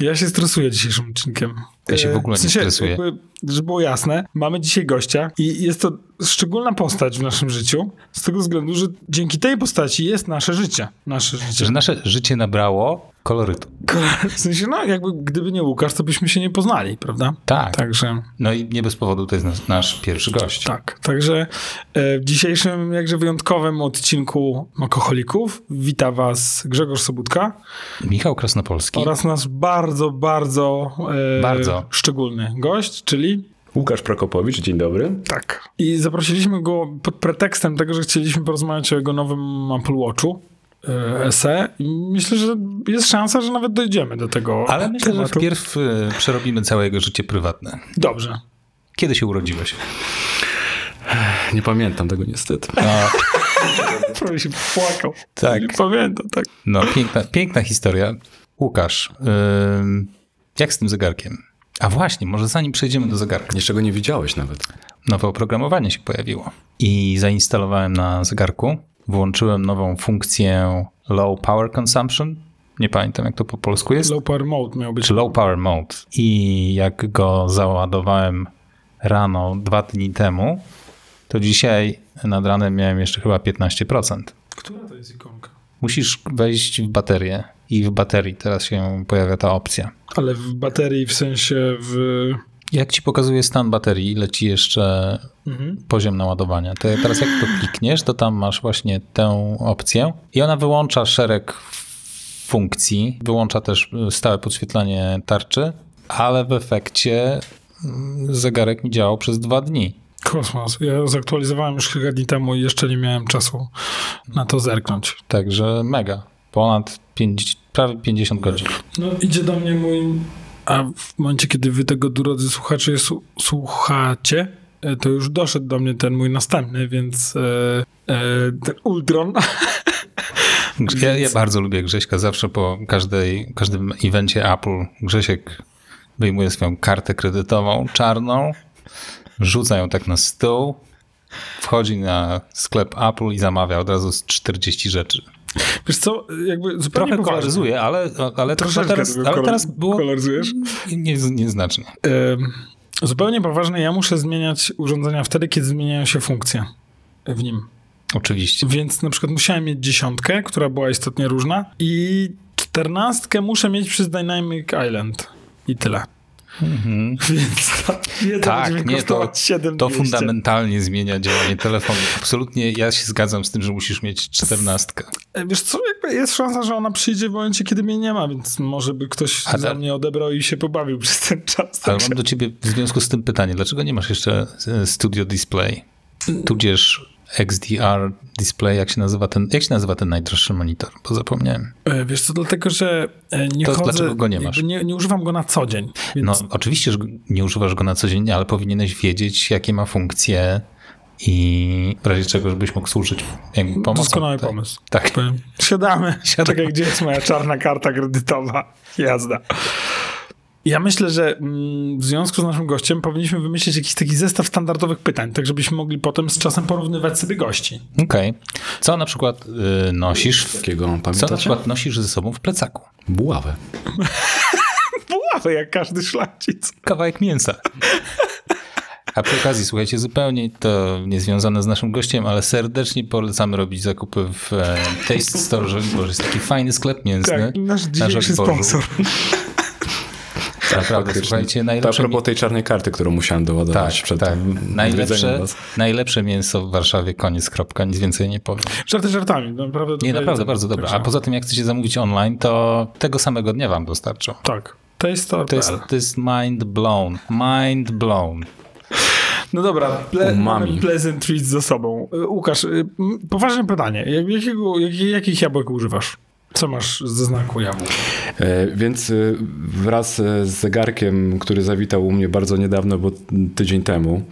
Ja się stresuję dzisiejszym odcinkiem. Ja się w ogóle sensie, nie stresuję. Jakby, żeby było jasne, mamy dzisiaj gościa i jest to szczególna postać w naszym życiu, z tego względu, że dzięki tej postaci jest nasze życie. Nasze życie. Że nasze życie nabrało kolorytu. W sensie, no jakby gdyby nie Łukasz, to byśmy się nie poznali, prawda? Tak. Także... No i nie bez powodu to jest nasz, nasz pierwszy gość. Tak, także e, w dzisiejszym jakże wyjątkowym odcinku Makoholików wita was Grzegorz Sobutka Michał Krasnopolski. oraz nasz bardzo, bardzo, e, Bardzo. szczególny gość, czyli Łukasz Prokopowicz, dzień dobry. tak. I zaprosiliśmy go pod pretekstem tego, że chcieliśmy porozmawiać o jego nowym Apple Watchu. E, SE i myślę, że jest szansa, że nawet dojdziemy do tego Ale myślę, że tematu. wpierw y, przerobimy całe jego życie prywatne. Dobrze. Kiedy się urodziłeś? Nie pamiętam tego niestety. Prawie się płakał. Tak. Nie pamiętam, tak. No, piękna, piękna historia. Łukasz, jak z tym zegarkiem? A właśnie, może zanim przejdziemy do zegarka. Jeszcze go nie widziałeś nawet. Nowe oprogramowanie się pojawiło. I zainstalowałem na zegarku. Włączyłem nową funkcję Low Power Consumption. Nie pamiętam, jak to po polsku jest. Low power mode miał być. Czy Low Power Mode. I jak go załadowałem rano dwa dni temu, to dzisiaj nad ranem miałem jeszcze chyba 15%. Która to jest ikonka? Musisz wejść w baterię i w baterii teraz się pojawia ta opcja. Ale w baterii, w sensie w... Jak ci pokazuje stan baterii, ile ci jeszcze Mhm. poziom naładowania, to teraz jak to klikniesz, to tam masz właśnie tę opcję i ona wyłącza szereg funkcji, wyłącza też y, stałe podświetlanie tarczy, ale w efekcie mm, zegarek mi działał przez dwa dni. Kosmos. Ja zaktualizowałem już kilka dni temu i jeszcze nie miałem czasu na to zerknąć. Także mega. Ponad 5, prawie 50 godzin. No idzie do mnie mój... A w momencie, kiedy wy tego, drodzy słuchacze, słuchacie, e, to już doszedł do mnie ten mój następny, więc e, e, ten Ultron. Ja, ja bardzo lubię Grześka. Zawsze po każdej, każdym evencie Apple Grzesiek wyjmuje swoją kartę kredytową czarną, rzuca ją tak na stół, wchodzi na sklep Apple i zamawia od razu z 40 rzeczy. Wiesz co, jakby zupełnie Trochę poważnie. koloryzuje, ale, ale, teraz, ale teraz było koloryzujesz? nie, nieznacznie. Zupełnie poważnie, ja muszę zmieniać urządzenia wtedy, kiedy zmieniają się funkcje w nim. Oczywiście. Więc na przykład musiałem mieć dziesiątkę, która była istotnie różna i czternastkę muszę mieć przez Dynamic Island. I tyle. Więc ta Mhm. Tak, będzie mi nie, to, kosztować 7 to fundamentalnie zmienia działanie telefonu. Absolutnie ja się zgadzam z tym, że musisz mieć czternastkę. E, Wiesz co, jest szansa, że ona przyjdzie w momencie, kiedy mnie nie ma, więc może by ktoś A za tak. mnie odebrał i się pobawił przez ten czas. Ale Także... mam do ciebie w związku z tym pytanie, dlaczego nie masz jeszcze e, Studio Display? Tudzież XDR Display, jak się nazywa ten, jak się nazywa ten najdroższy monitor? Bo zapomniałem. E, Wiesz co, dlatego, że e, nie To chodzę... dlaczego go nie masz? Nie, nie używam go na co dzień. Więc No oczywiście, że nie używasz go na co dzień, ale powinieneś wiedzieć, jakie ma funkcje i w razie czego, żebyś mógł służyć jakby pomocą. Doskonały Tak. pomysł. Tak. Siadamy. Siadamy. Czekaj, gdzie jest moja czarna karta kredytowa? Jazda. Ja myślę, że mm, w związku z naszym gościem powinniśmy wymyślić jakiś taki zestaw standardowych pytań, tak żebyśmy mogli potem z czasem porównywać sobie gości. Okej. Co na przykład y, nosisz, w, Takiego co na przykład nosisz ze sobą w plecaku? Buławę. Buławę, jak każdy szlachcic. Kawałek mięsa. A przy okazji, słuchajcie, zupełnie to niezwiązane z naszym gościem, ale serdecznie polecamy robić zakupy w e, Taste Store Żoliborz. Jest taki fajny sklep mięsny. Tak, nasz na dzisiejszy sponsor. Naprawdę, słuchajcie, To a najlepsze, propos tej czarnej karty, którą musiałem doładować tak, przed tak. Najlepsze, najlepsze mięso w Warszawie, koniec, kropka, nic więcej nie powiem. Żarty żartami. Naprawdę Nie, naprawdę, bardzo dobre. A poza tym, jak chcecie zamówić online, to tego samego dnia wam dostarczą. Tak. To jest to. To jest, to jest mind blown. Mind blown. No dobra, ple, Umami. mamy pleasant treats za sobą. Y, Łukasz, y, poważne pytanie. Jak- Jakiego, jak, jakich jabłek używasz? Co masz ze znaku jabłek? E, Więc y, wraz e, z zegarkiem, który zawitał u mnie bardzo niedawno, bo tydzień temu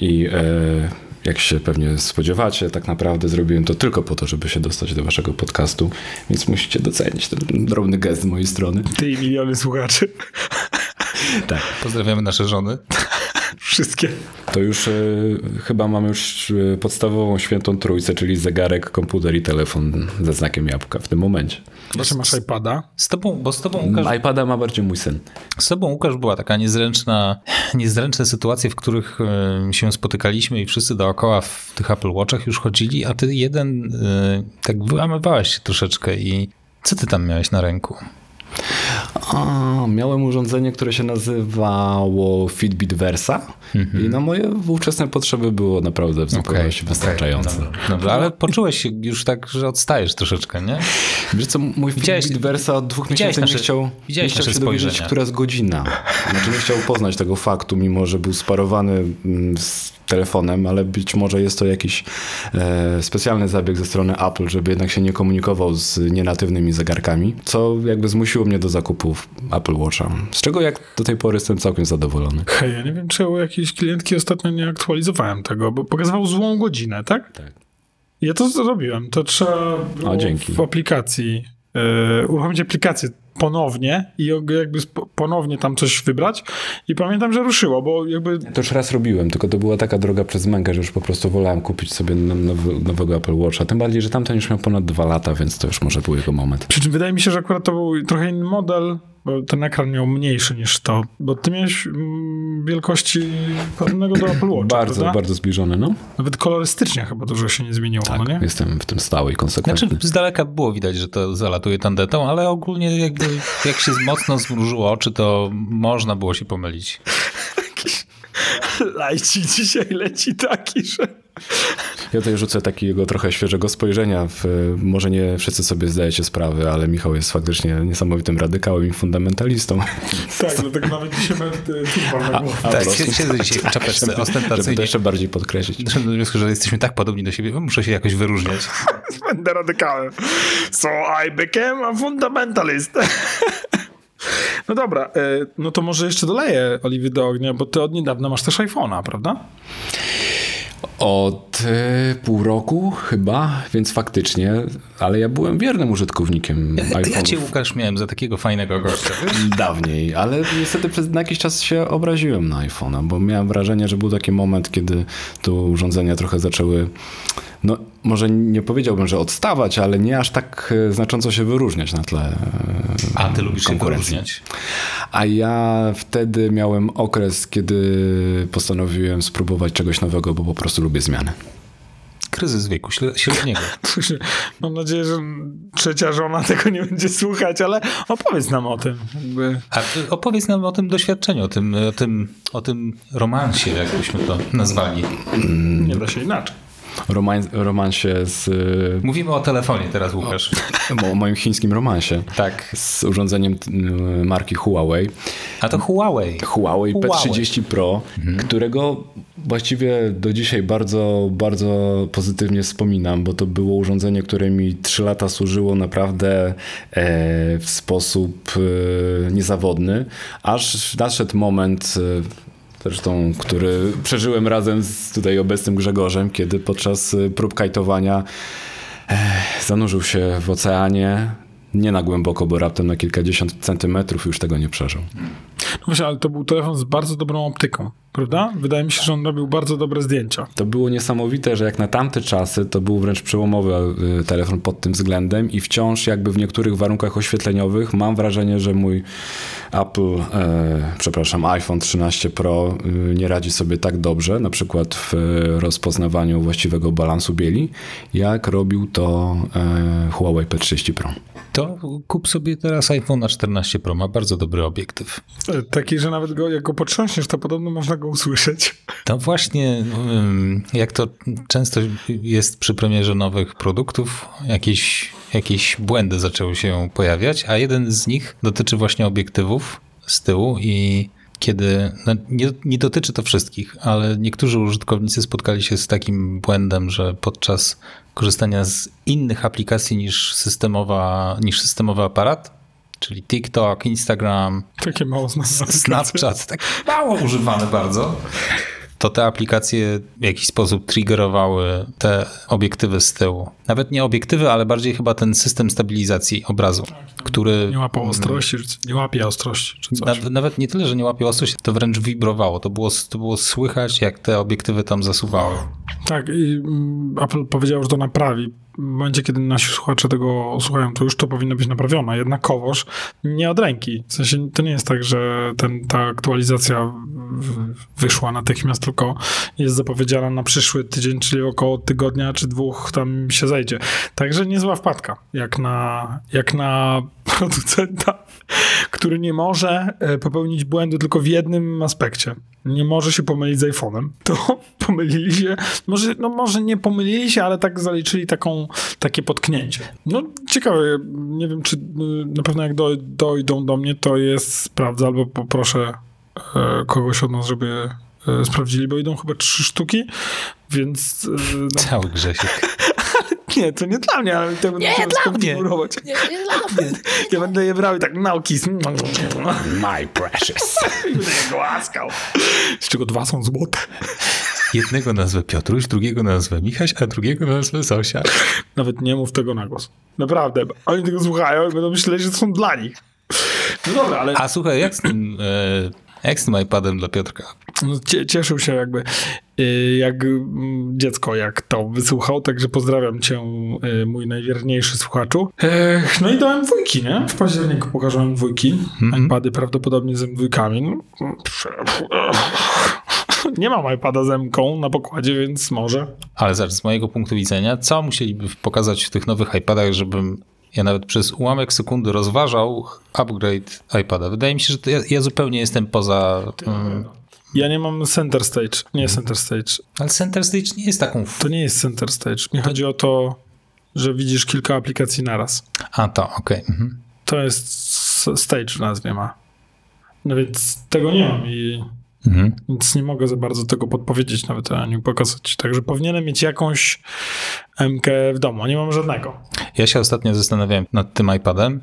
i e, jak się pewnie spodziewacie, tak naprawdę zrobiłem to tylko po to, żeby się dostać do waszego podcastu, więc musicie docenić ten drobny gest z mojej strony. Ty i miliony słuchaczy. Tak. Pozdrawiamy nasze żony. Wszystkie. To już y, chyba mam już y, podstawową świętą trójcę, czyli zegarek, komputer i telefon ze znakiem jabłka w tym momencie. Jeszcze masz iPada. Z tobą, bo z tobą, Łukasz, iPada ma bardziej mój syn. z tobą, Łukasz, była taka niezręczna, niezręczne sytuacje, w których e, się spotykaliśmy i wszyscy dookoła w tych Apple Watchach już chodzili, a ty jeden e, tak wyłamywałeś się troszeczkę i co ty tam miałeś na ręku? A, miałem urządzenie, które się nazywało Fitbit Versa i na moje ówczesne potrzeby było naprawdę w zupełności wystarczające. Dobra, dobra, ale poczułeś się już tak, że odstajesz troszeczkę, nie? Wiesz co, mój Widziałeś- Fitbit Versa od dwóch miesięcy nie chciał, nie chciał się dowiedzieć, która jest godzina. Znaczy nie chciał poznać tego faktu, mimo że był sparowany mm, z telefonem, ale być może jest to jakiś e, specjalny zabieg ze strony Apple, żeby jednak się nie komunikował z nienatywnymi zegarkami, co jakby zmusiło mnie do zakupów Apple Watcha, z czego jak do tej pory jestem całkiem zadowolony. Hej, ja nie wiem, czy u jakiejś klientki ostatnio nie aktualizowałem tego, bo pokazywał złą godzinę, tak? Tak. Ja to zrobiłem. To trzeba w aplikacji yy, uruchomić aplikację ponownie i jakby ponownie tam coś wybrać i pamiętam, że ruszyło, bo jakby To już raz robiłem, tylko to była taka droga przez mękę, że już po prostu wolałem kupić sobie nowy, nowego Apple Watcha. Tym bardziej, że tamten już miał ponad dwa lata, więc to już może był jego moment. Przy czym wydaje mi się, że akurat to był trochę inny model, ten ekran miał mniejszy niż to, bo ty miałeś mm, wielkości podobnego do Apple Watcha, bardzo, prawda? bardzo zbliżony, no. Nawet kolorystycznie chyba dużo się nie zmieniło, no nie? Jestem w tym stały i konsekwentny. Znaczy, z daleka było widać, że to zalatuje tandetą, ale ogólnie jakby jak się mocno zmrużyło oczy, to można było się pomylić. Lajci dzisiaj leci taki, że... Ja tutaj rzucę takiego trochę świeżego spojrzenia. W, może nie wszyscy sobie zdajecie sprawę, ale Michał jest faktycznie niesamowitym radykałem i fundamentalistą. Tak, dlatego nawet dzisiaj mamy turban na głowie. Tak, po prostu. siedzę dzisiaj w czapeczce Żeby to ostentacyjnie. jeszcze bardziej podkreślić. Wniosku, że jesteśmy tak podobni do siebie, muszę się jakoś wyróżniać. Będę radykałem. So I became a fundamentalist. No dobra, e, no to może jeszcze doleję oliwy do ognia, bo ty od niedawna masz też iPhone'a, prawda? Od e, pół roku chyba, więc faktycznie, ale ja byłem wiernym użytkownikiem Ja iPhone'ów. cię, Łukasz, miałem za takiego fajnego gościa. Dawniej, ale niestety przez na jakiś czas się obraziłem na iPhone'a, bo miałem wrażenie, że był taki moment, kiedy te urządzenia trochę zaczęły, no może nie powiedziałbym, że odstawać, ale nie aż tak e, znacząco się wyróżniać na tle e, A ty lubisz się wyróżniać. A ja wtedy miałem okres, kiedy postanowiłem spróbować czegoś nowego, bo po prostu lubię zmiany. Kryzys wieku średniego. Mam nadzieję, że trzecia żona tego nie będzie słuchać, ale opowiedz nam o tym. Jakby... A opowiedz nam o tym doświadczeniu, o tym, o tym, o tym romansie, jakbyśmy to nazwali. Nie da się inaczej. Roman, romansie z... e, Mówimy o telefonie teraz, Łukasz. O moim chińskim romansie. Tak. Z urządzeniem marki Huawei. A to Huawei. Huawei Huawei. P30 Pro, którego właściwie do dzisiaj bardzo, bardzo pozytywnie wspominam, bo to było urządzenie, które mi 3 lata służyło naprawdę e, w sposób e, niezawodny, aż nadszedł moment. Zresztą, który przeżyłem razem z tutaj obecnym Grzegorzem, kiedy podczas e, prób kajtowania e, zanurzył się w oceanie. Nie na głęboko, bo raptem na kilkadziesiąt centymetrów już tego nie przeżył. No właśnie, ale to był telefon z bardzo dobrą optyką, prawda? Wydaje mi się, że on robił bardzo dobre zdjęcia. To było niesamowite, że jak na tamte czasy to był wręcz przełomowy e, telefon pod tym względem i wciąż jakby w niektórych warunkach oświetleniowych mam wrażenie, że mój Apple, e, przepraszam, iPhone 13 Pro e, nie radzi sobie tak dobrze, na przykład w e, rozpoznawaniu właściwego balansu bieli, jak robił to e, Huawei P30 Pro. To kup sobie teraz iPhone 14 Pro, ma bardzo dobry obiektyw. Taki, że nawet go, jak go potrząśniesz, to podobno można go usłyszeć. To właśnie, jak to często jest przy premierze nowych produktów, jakieś, jakieś błędy zaczęły się pojawiać, a jeden z nich dotyczy właśnie obiektywów z tyłu i kiedy, no nie, nie dotyczy to wszystkich, ale niektórzy użytkownicy spotkali się z takim błędem, że podczas korzystania z innych aplikacji niż, systemowa, niż systemowy aparat, czyli TikTok, Instagram, Takie mało. Snapchat, tak mało używany bardzo, to te aplikacje w jakiś sposób triggerowały te obiektywy z tyłu. Nawet nie obiektywy, ale bardziej chyba ten system stabilizacji obrazu, który... Nie łapał ostrości, nie łapie ostrości, czy coś. Nawet, nawet nie tyle, że nie łapie ostrość, to wręcz wibrowało. To było, to było słychać, jak te obiektywy tam zasuwały. Tak, i mm, Apple powiedział, że to naprawi. W momencie, kiedy nasi słuchacze tego słuchają, to już to powinno być naprawione. Jednakowoż nie od ręki. W sensie to nie jest tak, że ten, ta aktualizacja wyszła natychmiast, tylko jest zapowiedziana na przyszły tydzień, czyli około tygodnia czy dwóch tam się zejdzie. Także niezła wpadka, jak na, jak na producenta, który nie może e, popełnić błędu tylko w jednym aspekcie. Nie może się pomylić z iPhone'em. To pomylili się, może, no może nie pomylili się, ale tak zaliczyli taką, takie potknięcie. No ciekawe, nie wiem, czy y, na pewno jak doj, dojdą do mnie, to jest sprawdzę, albo poproszę e, kogoś od nas, żeby e, sprawdzili, bo idą chyba trzy sztuki, więc e, no, Cały Grzesiek. Nie, to nie dla mnie, ale to będę chciał skonfigurować. Nie, nie dla mnie. Ja będę je brał i tak nauki. My precious. I będę je głaskał. Z czego dwa są złote. Jednego nazwę Piotruś, drugiego nazwę Michaś, a drugiego nazwę Zosia. Nawet nie mów tego na głos. Naprawdę. Oni tego słuchają i będą myśleli, że to są dla nich. No dobra, ale A słuchaj, jak z tym, e, jak z tym iPadem dla Piotrka? no, cie, cieszył się jakby jak mm, dziecko, jak to wysłuchał, także pozdrawiam cię, y, mój najwierniejszy słuchaczu. Ech, no i dałem dwójki, nie? W październiku pokażałem dwójki. iPady prawdopodobnie z M2. No, nie mam iPada z M-ką na pokładzie, więc może. Ale zobacz, z mojego punktu widzenia, co musieliby pokazać w tych nowych iPadach, żebym ja nawet przez ułamek sekundy rozważał upgrade iPada. Wydaje mi się, że to ja, ja zupełnie jestem poza... Um, Ja nie mam center stage. Nie center stage. ale Center Stage nie jest taką... To nie jest center stage. Mi chodzi o to, że widzisz kilka aplikacji naraz. A, to, okej. mhm. To jest stage w nazwie ma. No więc tego nie mam i Mhm. więc nie mogę za bardzo tego podpowiedzieć nawet ani pokazać. Także powinienem mieć jakąś MK w domu, nie mam żadnego. Ja się ostatnio zastanawiałem nad tym iPadem,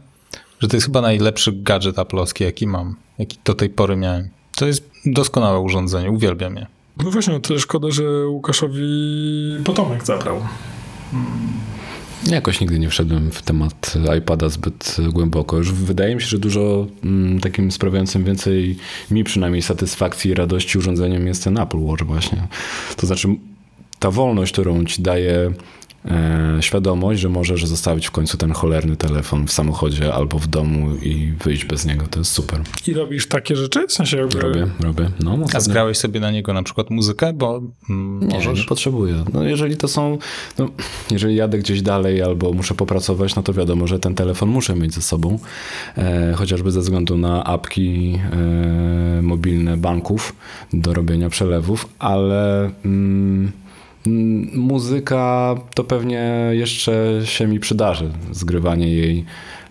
że to jest chyba najlepszy gadżet aplowski, jaki mam, jaki do tej pory miałem. To jest doskonałe urządzenie, uwielbiam je. No właśnie, o tyle szkoda, że Łukaszowi potomek zabrał. Jakoś nigdy nie wszedłem w temat iPada zbyt głęboko. Już wydaje mi się, że dużo mm, takim sprawiającym więcej mi przynajmniej satysfakcji i radości urządzeniem jest ten Apple Watch właśnie. To znaczy ta wolność, którą ci daje świadomość, że możesz zostawić w końcu ten cholerny telefon w samochodzie albo w domu i wyjść bez niego. To jest super. I robisz takie rzeczy? W sensie jakby... Robię, robię. No, A ostatnio- zgrałeś sobie na niego na przykład muzykę, bo mm, Nie, możesz... nie potrzebuję. No jeżeli to są, no, jeżeli jadę gdzieś dalej albo muszę popracować, no to wiadomo, że ten telefon muszę mieć ze sobą, e, chociażby ze względu na apki e, mobilne banków do robienia przelewów, ale mm, muzyka to pewnie jeszcze się mi przydarzy, zgrywanie jej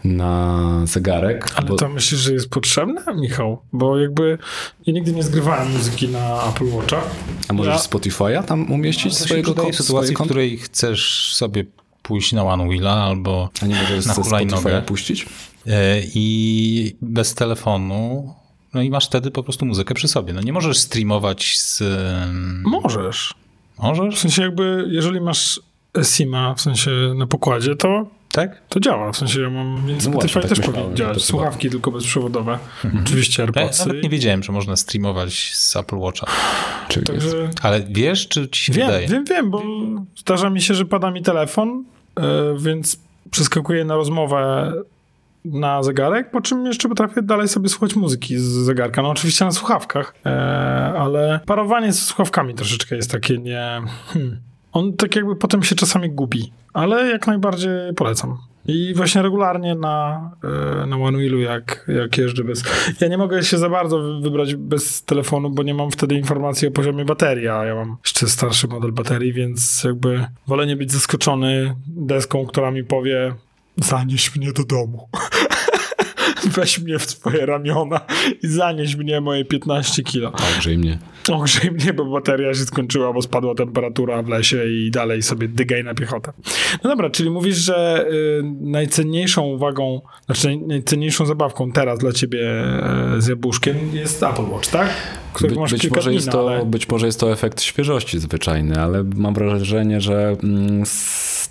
na zegarek. Ale bo- to myślisz, że jest potrzebne, Michał? Bo jakby ja nigdy nie zgrywałem muzyki na Apple Watcha. A możesz ja- Spotify'a tam umieścić się swojego przydaje w konta- sytuacji, swoje w której chcesz sobie pójść na One Wheela albo A nie możesz na hulajnogę. Puścić? e, i bez telefonu, no i masz wtedy po prostu muzykę przy sobie. No nie możesz streamować z... em, Możesz. W sensie jakby, jeżeli masz SIMA, w sensie na pokładzie, to Tak? to działa. W sensie ja mam, więc No Spotify tak też powinien działać. chyba- Słuchawki tylko bezprzewodowe. Oczywiście Ja AirPodsy. nawet nie wiedziałem, że można streamować z Apple Watcha. Czyli jest. Także Ale wiesz, czy ci się wiem, wydaje? wiem, wiem, bo zdarza mi się, że pada mi telefon, e, więc przeskakuję na rozmowę na zegarek, po czym jeszcze potrafię dalej sobie słuchać muzyki z zegarka. No oczywiście na słuchawkach, e, ale parowanie z słuchawkami troszeczkę jest takie nie... Hmm. On tak jakby potem się czasami gubi, ale jak najbardziej polecam. I właśnie regularnie na, e, na One Wheelu, jak, jak jeżdżę bez... Ja nie mogę się za bardzo wy- wybrać bez telefonu, bo nie mam wtedy informacji o poziomie baterii, a ja mam jeszcze starszy model baterii, więc jakby wolę nie być zaskoczony deską, która mi powie zanieś mnie do domu. weź mnie w swoje ramiona i zanieś mnie moje 15 kilo. Ogrzej mnie. Ogrzej mnie, bo bateria się skończyła, bo spadła temperatura w lesie i dalej sobie dygaj na piechotę. No dobra, czyli mówisz, że y, najcenniejszą uwagą, znaczy naj- najcenniejszą zabawką teraz dla ciebie y, z jabłuszkiem jest Apple Watch, tak? By, być, może dni, jest to, ale... być może jest to efekt świeżości zwyczajny, ale mam wrażenie, że mm,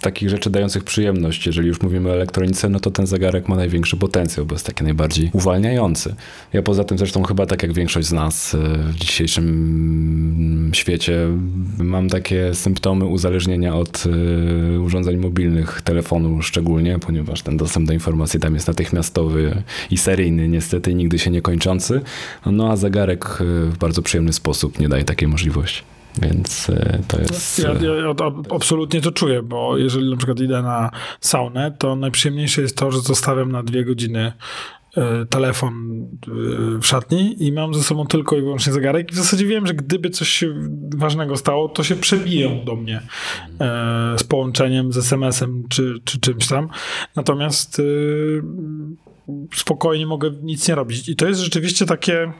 takich rzeczy dających przyjemność, jeżeli już mówimy o elektronice, no to ten zegarek ma największy potencjał, bo jest taki najbardziej uwalniający. Ja poza tym zresztą chyba tak jak większość z nas y, w dzisiejszym mm, świecie mam takie symptomy uzależnienia od y, urządzeń mobilnych, telefonu szczególnie, ponieważ ten dostęp do informacji tam jest natychmiastowy i seryjny, niestety nigdy się nie kończący. No a zegarek y, w bardzo przyjemny sposób nie daje takiej możliwości. Więc y, to jest. Ja, y, ja, ja to absolutnie to czuję, bo jeżeli na przykład idę na saunę, to najprzyjemniejsze jest to, że zostawiam na dwie godziny e, telefon e, w szatni i mam ze sobą tylko i wyłącznie zegarek i w zasadzie wiem, że gdyby coś się ważnego stało, to się przebiją do mnie e, z połączeniem, z SMS-em czy, czy czymś tam. Natomiast e, spokojnie mogę nic nie robić. I to jest rzeczywiście takie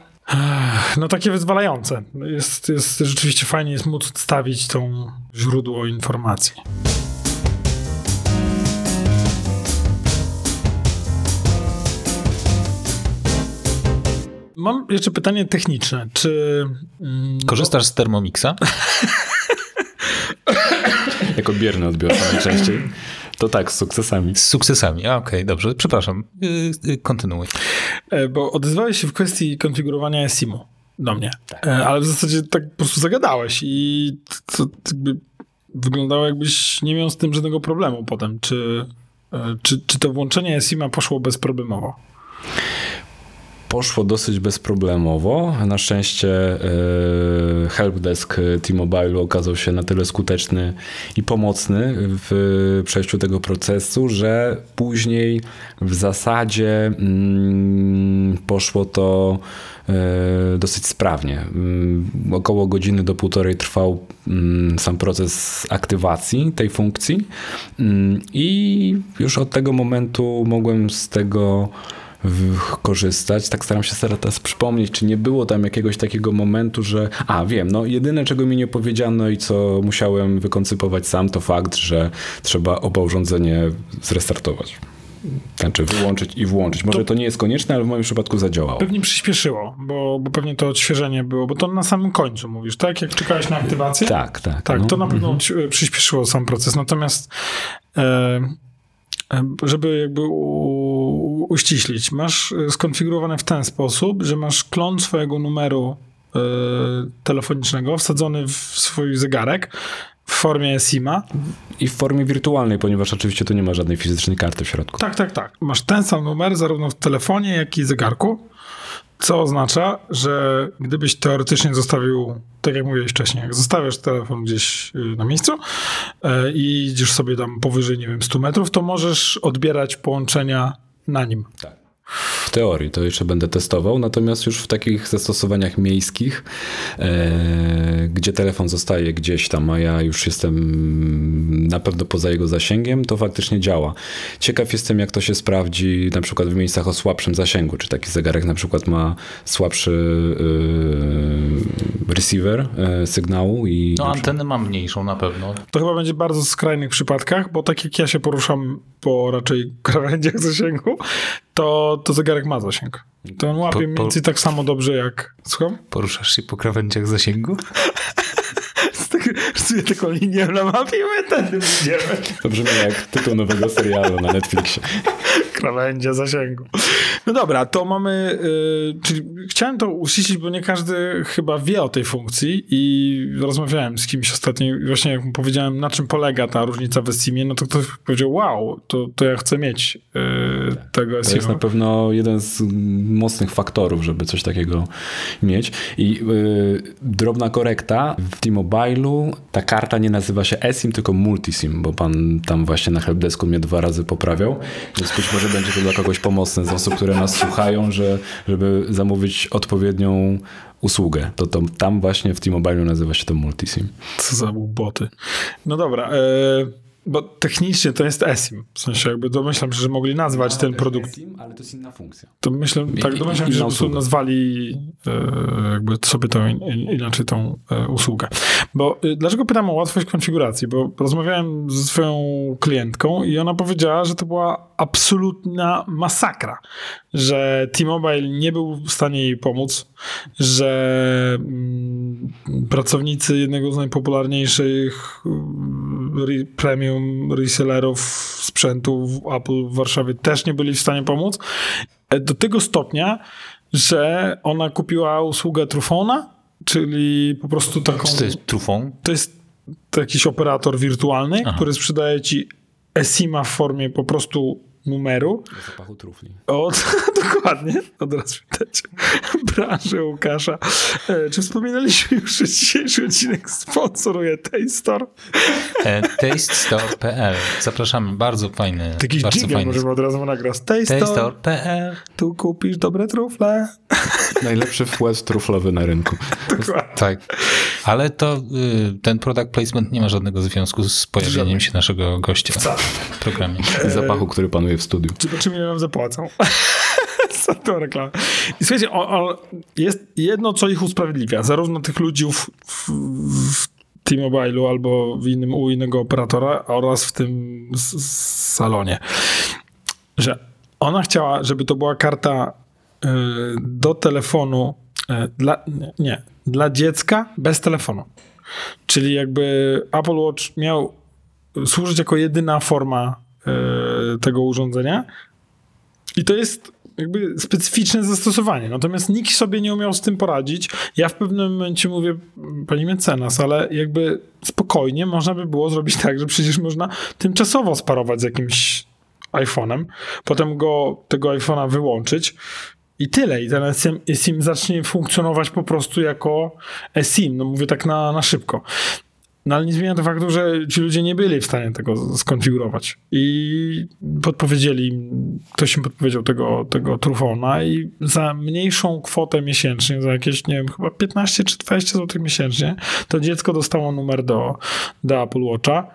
No takie wyzwalające. Jest, jest rzeczywiście fajnie jest móc odstawić tą źródło informacji. Mam jeszcze pytanie techniczne. Czy mm, Korzystasz z Thermomixa? jako bierny odbiorca najczęściej. To tak, z sukcesami. Z sukcesami. Okej, dobrze. Przepraszam. Yy, yy, kontynuuj. E, Bo odezwałeś się w kwestii konfigurowania SIM-u do mnie, E, ale w zasadzie tak po prostu zagadałeś i to jakby wyglądało jakbyś nie miał z tym żadnego problemu potem. Czy, e, czy, czy to włączenie SIM-a poszło bezproblemowo? Poszło dosyć bezproblemowo. Na szczęście e, helpdesk T-Mobile okazał się na tyle skuteczny i pomocny w przejściu tego procesu, że później w zasadzie mm, poszło to e, dosyć sprawnie. Mm, Około godziny do półtorej trwał mm, sam proces aktywacji tej funkcji i już od tego momentu mogłem z tego korzystać. Tak staram się teraz przypomnieć, czy nie było tam jakiegoś takiego momentu, że a wiem, no jedyne czego mi nie powiedziano i co musiałem wykoncypować sam to fakt, że trzeba oba urządzenie zrestartować. Znaczy wyłączyć i włączyć. Może to, nie jest konieczne, ale w moim przypadku zadziałało. Pewnie przyspieszyło, bo, bo pewnie to odświeżenie było, bo to na samym końcu mówisz, tak? Jak czekałeś na aktywację? Tak, tak. Tak, no. to na pewno odci- przyspieszyło sam proces. Natomiast e, żeby jakby u, uściślić, masz e, skonfigurowane w ten sposób, że masz klon swojego numeru e, telefonicznego wsadzony w swój zegarek w formie SIM-a. I w formie wirtualnej, ponieważ oczywiście tu nie ma żadnej fizycznej karty w środku. Tak, tak, tak. Masz ten sam numer zarówno w telefonie, jak i zegarku. Co oznacza, że gdybyś teoretycznie zostawił, tak jak mówiłeś wcześniej, jak zostawiasz telefon gdzieś y, na miejscu e, i idziesz sobie tam powyżej, nie wiem, 100 metrów, to możesz odbierać połączenia na nim. W teorii to jeszcze będę testował, natomiast już w takich zastosowaniach miejskich, e, gdzie telefon zostaje gdzieś tam, a ja już jestem na pewno poza jego zasięgiem, to faktycznie działa. Ciekaw jestem, jak to się sprawdzi na przykład w miejscach o słabszym zasięgu, czy taki zegarek na przykład ma słabszy e, receiver e, sygnału i No antenę mam mniejszą na pewno. To chyba będzie bardzo skrajnych przypadkach, bo tak jak ja się poruszam po raczej krawędziach zasięgu, to, to zegarek ma zasięg. To on łapie Po- mniej po- więcej tak samo dobrze jak... Słucham? Poruszasz się po krawędziach zasięgu? Rysuję taką linię na mapie i my tędy będziemy. To brzmi jak tytuł nowego serialu na Netflixie. Krawędzie zasięgu. No dobra, to mamy, y, czyli chciałem to uściślić, bo nie każdy chyba wie o tej funkcji i rozmawiałem z kimś ostatnio i właśnie jak mu powiedziałem, na czym polega ta różnica w SIM-ie, no to ktoś powiedział, wow, to, to ja chcę mieć tego To jest na pewno jeden z mocnych faktorów, żeby coś takiego mieć. I yy, drobna korekta. W T-Mobile'u ta karta nie nazywa się eSIM, tylko Multisim, bo pan tam właśnie na helpdesku mnie dwa razy poprawiał. Więc być może będzie to dla kogoś pomocne z osób, które nas słuchają, że, żeby zamówić odpowiednią usługę. To, to tam właśnie w T-Mobile'u nazywa się to Multisim. Co za boty. No dobra, e, bo technicznie to jest eSIM. W sensie jakby domyślam się, że mogli nazwać ten produkt. eSIM, ale to jest inna funkcja. To myślę, tak domyślam się, że po prostu nazwali e, jakby sobie tą in, in, inaczej tą e, usługę. Bo e, dlaczego pytam o łatwość konfiguracji? Bo rozmawiałem ze swoją klientką i ona powiedziała, że to była absolutna masakra, że T-Mobile nie był w stanie jej pomóc, że mm, pracownicy jednego z najpopularniejszych re, premium resellerów sprzętu w Apple w Warszawie też nie byli w stanie pomóc. E, Do tego stopnia, że ona kupiła usługę Trufona, czyli po prostu taką... Czy to jest trufą? To jest to jakiś operator wirtualny, Aha. który sprzedaje ci eSIM-a w formie po prostu numeru. Do zapachu trufli. Od, dokładnie, od razu widać branżę Łukasza. E, czy wspominaliśmy już, że dzisiejszy odcinek sponsoruje Taystore? E, Tastestore.pl. Zapraszamy, bardzo fajny. Jakiś bardzo fajny. możemy od razu nagrać. Tastestore.pl. tu kupisz dobre trufle. Najlepszy wkład truflowy na rynku. Dokładnie. Tak. Ale to y, ten product placement nie ma żadnego związku z pojawieniem Żadnego. się naszego gościa w programie. Zapachu, który panuje w studiu. Zobaczymy, ile nam zapłacą. Za tą reklamę. I słuchajcie, o, o, jest jedno, co ich usprawiedliwia. Zarówno tych ludzi w, w, w T-Mobile'u albo w innym, u innego operatora oraz w tym salonie. Że ona chciała, żeby to była karta y, do telefonu y, dla, nie, nie, dla dziecka bez telefonu. Czyli jakby Apple Watch miał służyć jako jedyna forma e, tego urządzenia. I to jest jakby specyficzne zastosowanie. Natomiast nikt sobie nie umiał z tym poradzić. Ja w pewnym momencie mówię, pani mecenas, ale jakby spokojnie można by było zrobić tak, że przecież można tymczasowo sparować z jakimś iPhone'em, potem go, tego iPhone'a wyłączyć i tyle. I ten eSIM zacznie funkcjonować po prostu jako eSIM. No mówię tak na, na szybko. No ale nie zmienia to faktu, że ci ludzie nie byli w stanie tego skonfigurować. I podpowiedzieli, ktoś im podpowiedział tego, tego Trufona i za mniejszą kwotę miesięcznie, za jakieś, nie wiem, chyba 15 czy 20 zł miesięcznie, to dziecko dostało numer do, do Apple Watcha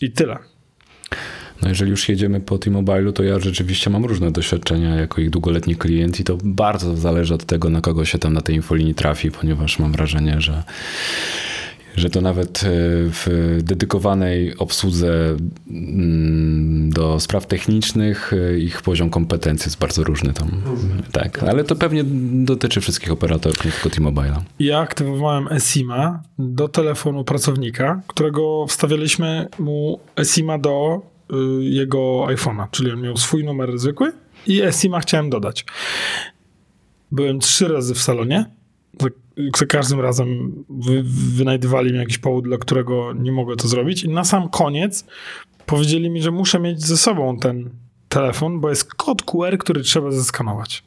i tyle. No jeżeli już jedziemy po T-Mobile'u, to ja rzeczywiście mam różne doświadczenia jako ich długoletni klient i to bardzo zależy od tego, na kogo się tam na tej infolinii trafi, ponieważ mam wrażenie, że że to nawet e, w dedykowanej obsłudze mm, do spraw technicznych e, ich poziom kompetencji jest bardzo różny tam. Tak, ale to pewnie dotyczy wszystkich operatorów, nie tylko T-Mobile'a. Ja aktywowałem eSIM-a do telefonu pracownika, którego wstawialiśmy mu eSIM-a do y, jego iPhone'a, czyli on miał swój numer zwykły i eSIM-a chciałem dodać. Byłem trzy razy w salonie. Za, za każdym razem wy, wynajdywali mi jakiś powód, dla którego nie mogę to zrobić. I na sam koniec powiedzieli mi, że muszę mieć ze sobą ten telefon, bo jest kod QR, który trzeba zeskanować.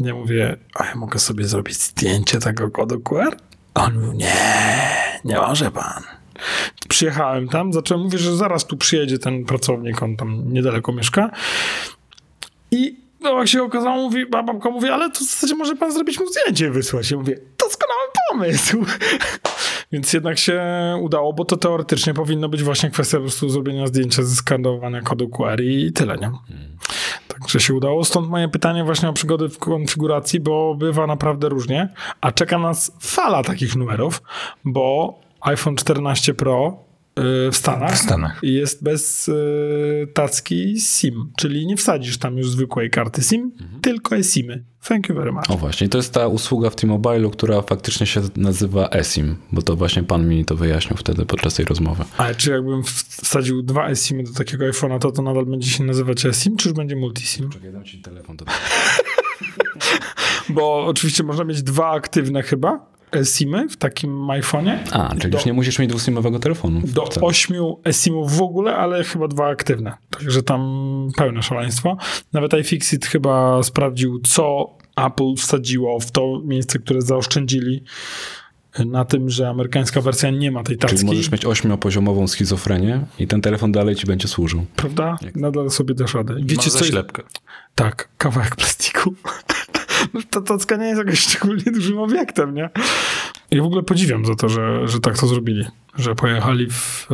Ja mówię, a ja mogę sobie zrobić zdjęcie tego kodu QR? On mówił, nie, nie może pan. Przyjechałem tam, zacząłem mówić, że zaraz tu przyjedzie ten pracownik, on tam niedaleko mieszka. I no, jak się okazało, mówi, babka mówi, ale to w zasadzie może pan zrobić mu zdjęcie i wysłać. Ja mówię, doskonały pomysł. Więc jednak się udało, bo to teoretycznie powinno być właśnie kwestia po prostu zrobienia zdjęcia, zeskanowania kodu QR i tyle, nie? Także się udało. Stąd moje pytanie właśnie o przygody w konfiguracji, bo bywa naprawdę różnie. A czeka nas fala takich numerów, bo iPhone 14 Pro w Stanach, W Stanach. jest bez y, tacki SIM, czyli nie wsadzisz tam już zwykłej karty SIM, tylko eSIMy. Thank you very much. O właśnie, to jest ta usługa w T-Mobile'u, która faktycznie się nazywa eSIM, bo to właśnie pan mi to wyjaśnił wtedy podczas tej rozmowy. Ale czy jakbym wsadził dwa eSIMy do takiego iPhone'a, to to nadal będzie się nazywać eSIM, czy już będzie multiSIM? Czekaj, dam ci telefon. To... Bo oczywiście można mieć dwa aktywne chyba eSIMy w takim iPhone'ie. A, czyli Do- już nie musisz mieć dwusimowego telefonu. do ośmiu eSIMów w ogóle, ale chyba dwa aktywne. Także tam pełne szaleństwo. Nawet iFixit chyba sprawdził, co Apple wsadziło w to miejsce, które zaoszczędzili na tym, że amerykańska wersja nie ma tej tacki. Czyli możesz mieć ośmiopoziomową schizofrenię i ten telefon dalej ci będzie służył. Prawda? Nadal sobie dasz radę. Wiecie, co ślepkę. Tak, kawałek plastiku. Ta tacka nie jest jakoś szczególnie dużym obiektem, nie? Ja w ogóle podziwiam za to, że, że tak to zrobili. Że pojechali w,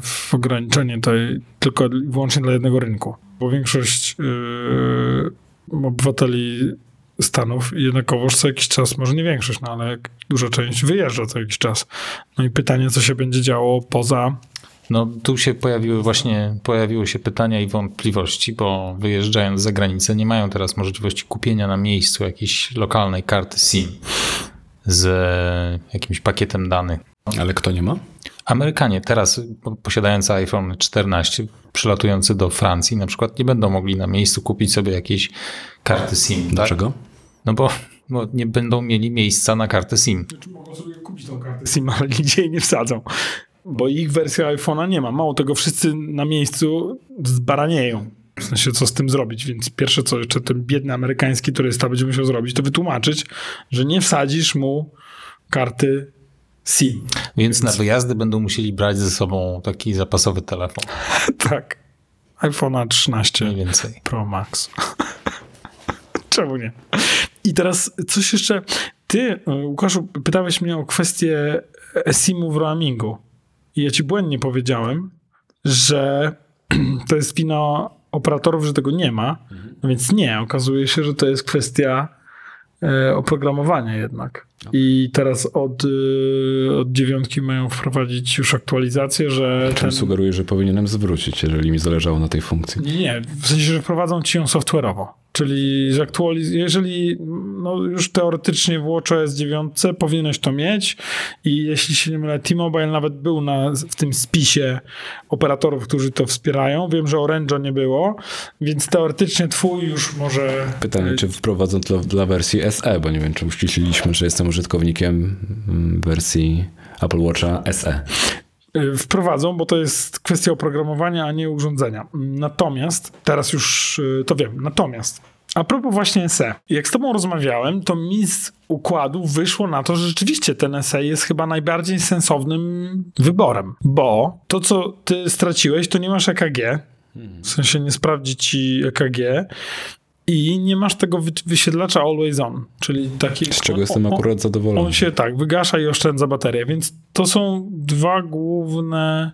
w ograniczenie tej tylko i wyłącznie dla jednego rynku. Bo większość yy, obywateli Stanów jednakowoż co jakiś czas, może nie większość, no ale duża część wyjeżdża co jakiś czas. No i pytanie, co się będzie działo poza no tu się pojawiły właśnie, pojawiły się pytania i wątpliwości, bo wyjeżdżając za granicę nie mają teraz możliwości kupienia na miejscu jakiejś lokalnej karty SIM z jakimś pakietem danych. Ale kto nie ma? Amerykanie teraz posiadający iPhone 14, przylatujący do Francji na przykład, nie będą mogli na miejscu kupić sobie jakiejś karty SIM. Tak? Dlaczego? No bo, bo nie będą mieli miejsca na kartę SIM. Znaczy mogą sobie kupić tą kartę SIM, ale nigdzie jej nie wsadzą. Bo ich wersja iPhone'a nie ma. Mało tego, wszyscy na miejscu zbaranieją. W sensie, co z tym zrobić. Więc pierwsze, co jeszcze ten biedny amerykański turysta będzie musiał zrobić, to wytłumaczyć, że nie wsadzisz mu karty SIM. Więc, Więc na wyjazdy będą musieli brać ze sobą taki zapasowy telefon. tak. iPhone'a 13 Mniej więcej. Pro Max. Czemu nie? I teraz coś jeszcze. Ty, Łukaszu, pytałeś mnie o kwestię SIM-u w roamingu. I ja ci błędnie powiedziałem, że to jest wina operatorów, że tego nie ma. No więc nie, okazuje się, że to jest kwestia e, oprogramowania jednak. No. I teraz od, y, od dziewiątki mają wprowadzić już aktualizację, że. Czym ten... sugeruję, że powinienem zwrócić, jeżeli mi zależało na tej funkcji? Nie, nie. W sensie, że wprowadzą ci ją software'owo. Czyli że aktualiz- jeżeli no już teoretycznie w WatchOS 9 powinieneś to mieć i jeśli się nie mylę, T-Mobile nawet był na, w tym spisie operatorów, którzy to wspierają. Wiem, że Orange'a nie było, więc teoretycznie twój już może... Pytanie, czy wprowadzą to dla wersji SE, bo nie wiem, czy uściśliliśmy, że jestem użytkownikiem mm, wersji Apple Watcha SE. Y, wprowadzą, bo to jest kwestia oprogramowania, a nie urządzenia. Natomiast, teraz już y, to wiem, natomiast a propos właśnie SE. Jak z tobą rozmawiałem, to mi z układu wyszło na to, że rzeczywiście ten SE jest chyba najbardziej sensownym wyborem, bo to, co ty straciłeś, to nie masz EKG, w sensie nie sprawdzi ci EKG i nie masz tego wysiedlacza always on, czyli taki... Z czego jestem akurat zadowolony. On się tak, wygasza i oszczędza baterię, więc to są dwa główne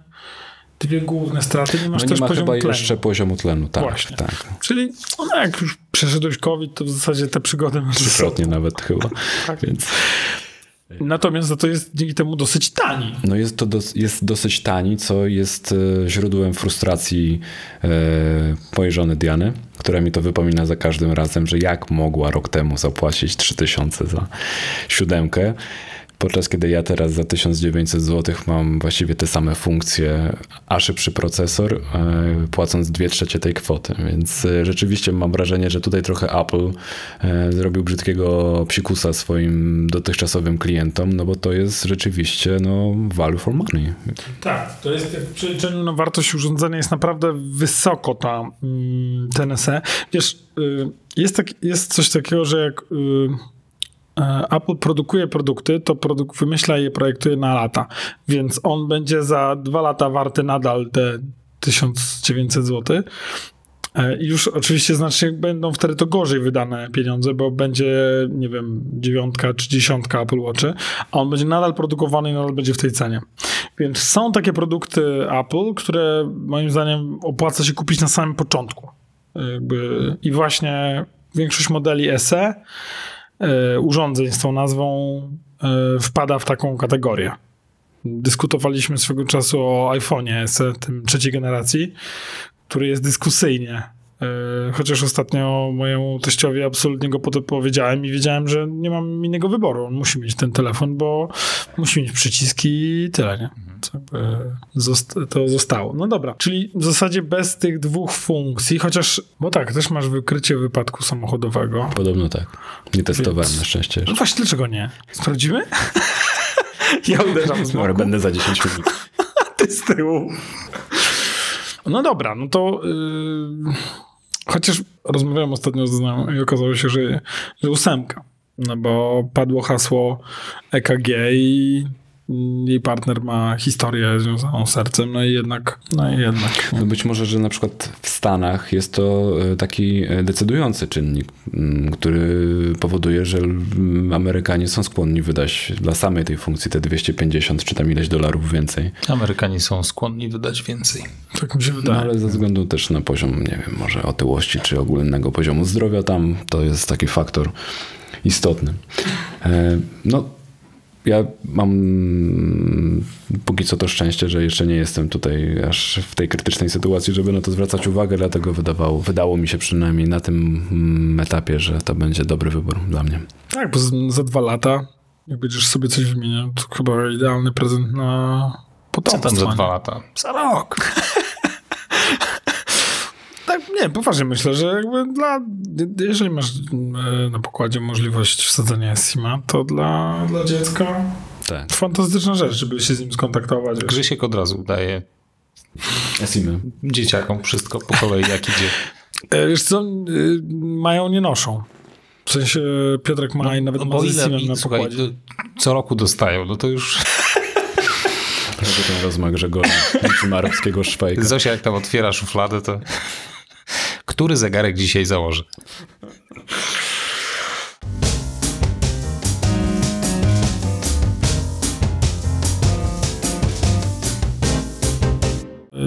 dwie główne straty, nie masz no też nie ma poziomu chyba tlenu. jeszcze poziomu tlenu, tak. Właśnie. tak. Czyli no, jak już przeszedłeś COVID, to w zasadzie te przygody masz Trzykrotnie nawet chyba. tak. Więc... Natomiast za to jest dzięki temu dosyć tani. No jest to jest dosyć tani, co jest e, źródłem frustracji e, mojej żony Diany, która mi to wypomina za każdym razem, że jak mogła rok temu zapłacić 3000 za siódemkę. Podczas kiedy ja teraz za 1900 zł mam właściwie te same funkcje, a szybszy procesor, e, płacąc 2 trzecie tej kwoty. Więc e, rzeczywiście mam wrażenie, że tutaj trochę Apple e, zrobił brzydkiego psikusa swoim dotychczasowym klientom, no bo to jest rzeczywiście no, value for money. Tak, to jest w przeliczeniu na wartość urządzenia jest naprawdę wysoko ta mm, ten SE. Wiesz, y, jest, tak, jest coś takiego, że jak y, Apple produkuje produkty, to produkt wymyśla je, projektuje na lata, więc on będzie za dwa lata warty nadal te 1900 zł. E, I już oczywiście znacznie będą wtedy to gorzej wydane pieniądze, bo będzie, nie wiem, dziewiątka czy dziesiątka Apple Watchy, a on będzie nadal produkowany i nadal będzie w tej cenie. Więc są takie produkty Apple, które moim zdaniem opłaca się kupić na samym początku. Jakby, I właśnie większość modeli SE E, urządzeń z tą nazwą e, wpada w taką kategorię. Dyskutowaliśmy swego czasu o iPhone'ie SE, tym trzeciej generacji, który jest dyskusyjnie. E, chociaż ostatnio mojemu teściowi absolutnie go powiedziałem i wiedziałem, że nie mam innego wyboru. On musi mieć ten telefon, bo musi mieć przyciski i tyle, nie? to zostało. No dobra, czyli w zasadzie bez tych dwóch funkcji, chociaż, bo tak, też masz wykrycie wypadku samochodowego. Podobno tak. Nie testowałem Więc... na szczęście. No właśnie, dlaczego nie? Sprawdzimy? ja uderzam z Dobra, będę za 10 minut. Ty z tyłu. No dobra, no to... Yy... Chociaż rozmawiałem ostatnio z znajomym i okazało się, że, że ósemka. No bo padło hasło EKG i jej partner ma historię związaną z sercem, no i jednak, no i jednak. No być może, że na przykład w Stanach jest to e, taki e, decydujący czynnik, m, który powoduje, że m, Amerykanie są skłonni wydać dla samej tej funkcji te 250 czy tam ileś dolarów więcej. Amerykanie są skłonni wydać więcej. Tak mi się No, wydaje. ale ze względu też na poziom, nie wiem, może otyłości czy ogólnego poziomu zdrowia tam, to jest taki faktor istotny. E, No, ja mam póki co to szczęście, że jeszcze nie jestem tutaj aż w tej krytycznej sytuacji, żeby na to zwracać uwagę, dlatego wydawało, wydało mi się przynajmniej na tym mm, etapie, że to będzie dobry wybór dla mnie. Tak, bo za dwa lata, jak będziesz sobie coś wymieniał, to chyba idealny prezent na Co potomstwo. tam za dwa lata? Za rok. nie, poważnie myślę, że jakby dla, jeżeli masz e, na pokładzie możliwość wsadzenia SIMA, to dla, dla dziecka Tak. fantastyczna rzecz, żeby się z nim skontaktować. wiesz. Grzysiek od razu daje dzieciakom wszystko po kolei, jak idzie. E, Wiesz co, y, mają, nie noszą. W sensie Piotrek ma i nawet No ma ile, SIM-em na słuchaj, pokładzie. co roku dostają, no to już Prawie ten rozmach Grzegorza, niczym arabskiego szwajka. Zosia jak tam otwiera szufladę, to który zegarek dzisiaj założy?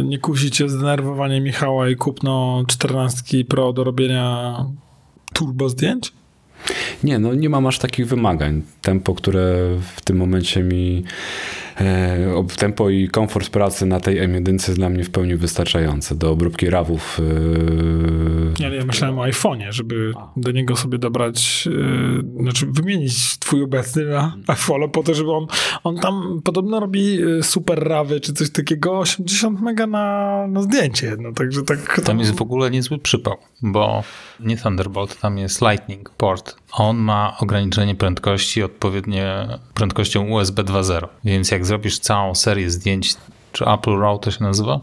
Nie kusicie zdenerwowanie Michała i kupno 14 Pro do robienia turbo zdjęć? Nie, no nie mam aż takich wymagań. Tempo, które w tym momencie mi. E, ob- tempo i komfort pracy na tej M1 jest dla mnie w pełni wystarczające. Do obróbki rawów. E, Nie, ale ja myślałem o iPhone'ie, żeby do niego sobie dobrać, yy, znaczy wymienić twój obecny na iPhone po to, żeby on, on tam podobno robi super rawy czy coś takiego, 80 mega na, na zdjęcie jedno, także tak... Tam jest w ogóle niezły przypał, bo nie Thunderbolt, tam jest Lightning port. On ma ograniczenie prędkości odpowiednie prędkością USB 2.0, więc jak zrobisz całą serię zdjęć, czy Apple RAW to się nazywa?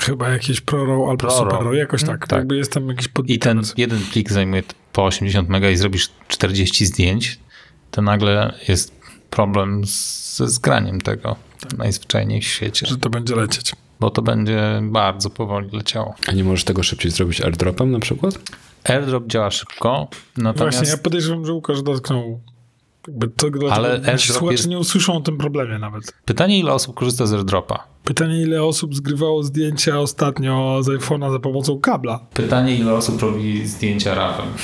Chyba jakieś Pro Raw albo Pro Super Raw. Raw, jakoś tak, tak. jakby jest tam jakiś pod... I ten jeden plik zajmuje po 80 mega i zrobisz 40 zdjęć, to nagle jest problem z, ze zgraniem tego najzwyczajniej w świecie, że to będzie lecieć. bo to będzie bardzo powoli leciało. a nie możesz tego szybciej zrobić airdropem na przykład? AirDrop działa szybko, natomiast Właśnie, ja podejrzewam, że Łukasz dotknął jakby to, Ale słuchacze jest- nie usłyszą o tym problemie nawet. pytanie ile osób korzysta z AirDropa? Pytanie, ile osób zgrywało zdjęcia ostatnio z iPhone'a za pomocą kabla? Pytanie ile osób robi zdjęcia rawem?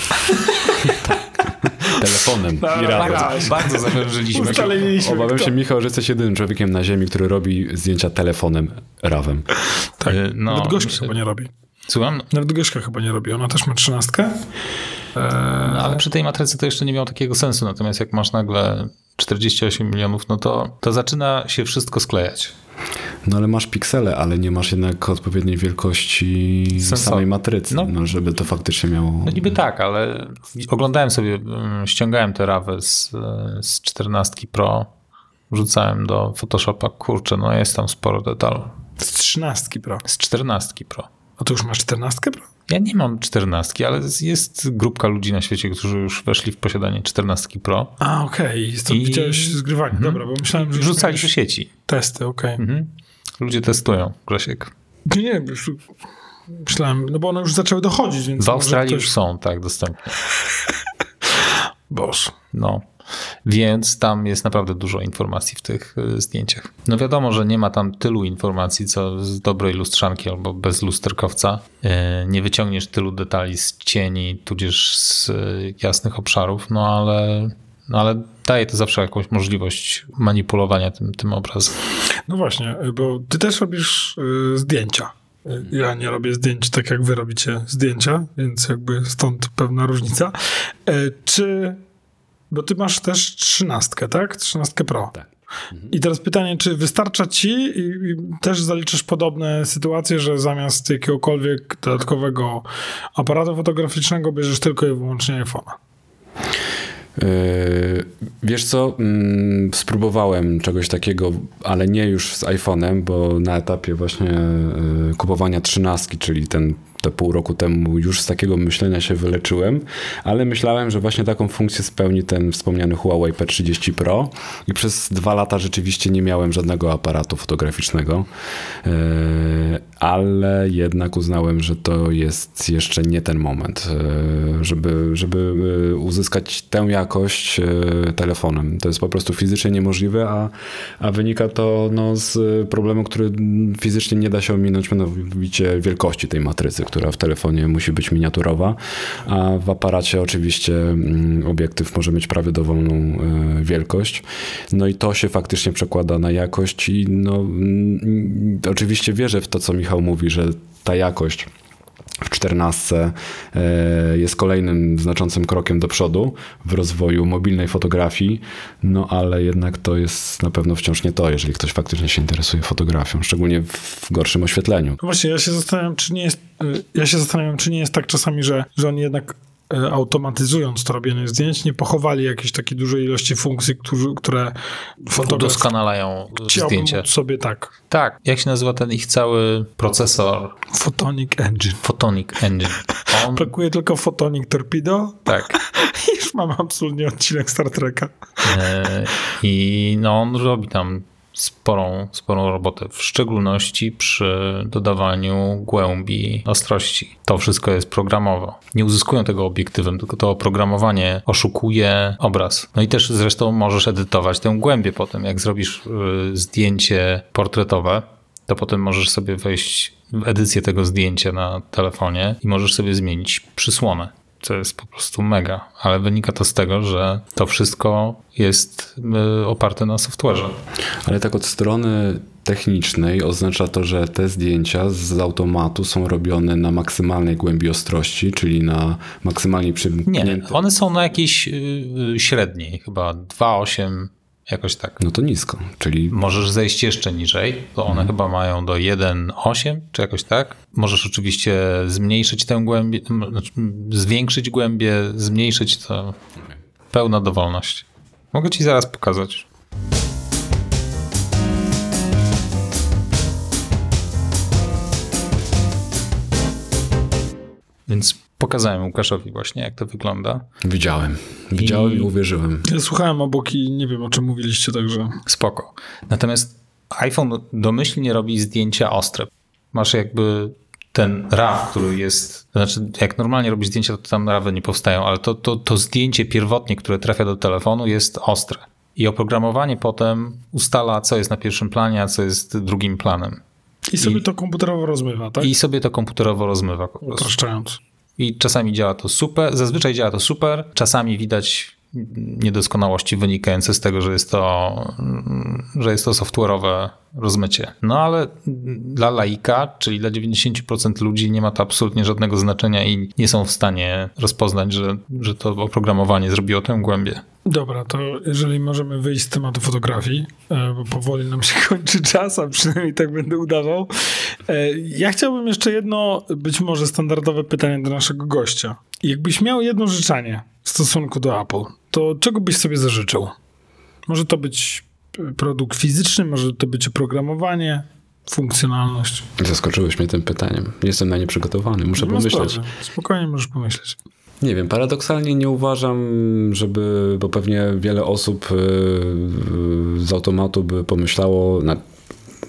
Telefonem i tak. rawem. Bardzo zawężyliśmy. Ustaliliśmy, Obawiam się, Michał, że jesteś jedynym człowiekiem na Ziemi, który robi zdjęcia telefonem rawem. Tak, Y, no, nawet Gośka myślę- chyba nie robi. Słucham? Nawet Gośka chyba nie robi. Ona też ma trzynastkę. No, ale przy tej matrycy to jeszcze nie miało takiego sensu, natomiast jak masz nagle 48 milionów, no to, to zaczyna się wszystko sklejać. No ale masz piksele, ale nie masz jednak odpowiedniej wielkości Sensor. samej matrycy, No. no. żeby to faktycznie miało... No niby tak, ale oglądałem sobie, mm, ściągałem te rawy z, z 14 Pro, wrzucałem do Photoshopa, kurczę, no jest tam sporo detalu. Z trzynastki, Pro. Z 14 Pro. A to już masz czternastkę? Ja nie mam 14, ale jest grupka ludzi na świecie, którzy już weszli w posiadanie 14 Pro A, okej. Okay. I- Widziałeś zgrywanie. Dobra, bo myślałem, że... i wrzucali już do sieci. Testy, okej. Mhm. Ludzie testują, Grzesiek. Nie, nie, już myślałem, no bo one już zaczęły dochodzić, więc... W Australii ktoś- już są, tak, dostępne. Boż. No. Więc tam jest naprawdę dużo informacji w tych y, zdjęciach. No wiadomo, że nie ma tam tylu informacji, co z dobrej lustrzanki albo bez lusterkowca. Y, Nie wyciągniesz tylu detali z cieni, tudzież z y, jasnych obszarów, no ale, no ale daje to zawsze jakąś możliwość manipulowania tym, tym obrazem. No właśnie, bo ty też robisz zdjęcia. Ja nie robię zdjęć tak, jak wy robicie zdjęcia, więc jakby stąd pewna różnica. E, czy, bo ty masz też trzynastkę, tak? Trzynastkę Pro. Tak. I teraz pytanie, czy wystarcza ci i, i też zaliczasz podobne sytuacje, że zamiast jakiegokolwiek dodatkowego aparatu fotograficznego bierzesz tylko i wyłącznie iPhone'a? Yy, Wiesz co, mm, spróbowałem czegoś takiego, ale nie już z iPhone'em, bo na etapie właśnie yy, kupowania trzynastki, czyli ten te pół roku temu już z takiego myślenia się wyleczyłem, ale myślałem, że właśnie taką funkcję spełni ten wspomniany Huawei P30 Pro i przez dwa lata rzeczywiście nie miałem żadnego aparatu fotograficznego, e, ale jednak uznałem, że to jest jeszcze nie ten moment, e, żeby, żeby e, uzyskać tę jakość telefonem. To jest po prostu fizycznie niemożliwe, a, a wynika to no, z problemu, który fizycznie nie da się ominąć, mianowicie wielkości tej matrycy która w telefonie musi być miniaturowa, a w aparacie oczywiście mm, obiektyw może mieć prawie dowolną e, wielkość. No i to się faktycznie przekłada na jakość i no, mm, oczywiście wierzę w to, co Michał mówi, że ta jakość w czternastce e, jest kolejnym znaczącym krokiem do przodu w rozwoju mobilnej fotografii, no ale jednak to jest na pewno wciąż nie to, jeżeli ktoś faktycznie się interesuje fotografią, szczególnie w gorszym oświetleniu. No właśnie, ja się zastanawiam, czy nie jest, e, ja się zastanawiam, czy nie jest tak czasami, że, że oni jednak automatyzując to robienie zdjęć, nie pochowali jakiejś takiej dużej ilości funkcji, którzy, które fotograf udoskonalają zdjęcie. sobie tak. Tak, jak się nazywa ten ich cały procesor? Photonic Engine. Photonic Engine. On... Brakuje tylko Photonic Torpedo. Tak. Już mam absolutnie odcinek Star Treka. E, I no on robi tam sporą, sporą robotę, w szczególności przy dodawaniu głębi ostrości. To wszystko jest programowo. Nie uzyskują tego obiektywem, tylko to oprogramowanie oszukuje obraz. No i też zresztą możesz edytować tę głębię potem. Jak zrobisz y, zdjęcie portretowe, to potem możesz sobie wejść w edycję tego zdjęcia na telefonie i możesz sobie zmienić przysłonę to jest po prostu mega, ale wynika to z tego, że to wszystko jest y, oparte na software'ze. Ale tak od strony technicznej oznacza to, że te zdjęcia z automatu są robione na maksymalnej głębi ostrości, czyli na maksymalnie przymkniętej. Nie, one są na jakiejś y, średniej, chyba 2,8 Jakoś tak. No to nisko, czyli... Możesz zejść jeszcze niżej, to one mhm. chyba mają do 1,8 czy jakoś tak. Możesz oczywiście zmniejszyć tę głębię, znaczy zwiększyć głębię, zmniejszyć to. Pełna dowolność. Mogę ci zaraz pokazać. Więc Pokazałem Łukaszowi właśnie, jak to wygląda. Widziałem. Widziałem i, i uwierzyłem. Ja słuchałem obok i nie wiem, o czym mówiliście, także... Spoko. Natomiast iPhone domyślnie robi zdjęcia ostre. Masz jakby ten RAW, który jest, znaczy jak normalnie robisz zdjęcia, to tam RAWy nie powstają, ale to, to, to zdjęcie pierwotnie, które trafia do telefonu jest ostre. I oprogramowanie potem ustala, co jest na pierwszym planie, a co jest drugim planem. I sobie I, to komputerowo rozmywa, tak? I sobie to komputerowo rozmywa. Upraszczając. I czasami działa to super, zazwyczaj działa to super, czasami widać niedoskonałości wynikające z tego, że jest to, że jest to software'owe rozmycie. No ale dla laika, czyli dla 90% ludzi nie ma to absolutnie żadnego znaczenia i nie są w stanie rozpoznać, że, że to oprogramowanie zrobiło tę głębię. Dobra, to jeżeli możemy wyjść z tematu fotografii, e, bo powoli nam się kończy czas, a przynajmniej tak będę udawał. E, ja chciałbym jeszcze jedno, być może standardowe pytanie do naszego gościa. Jakbyś miał jedno życzenie w stosunku do Apple, to czego byś sobie zażyczył? Może to być produkt fizyczny, może to być oprogramowanie, funkcjonalność. Zaskoczyłeś mnie tym pytaniem. Jestem na nie przygotowany, muszę no pomyśleć. Spokojnie możesz pomyśleć. Nie wiem, paradoksalnie nie uważam, żeby, bo pewnie wiele osób y, y, z automatu by pomyślało,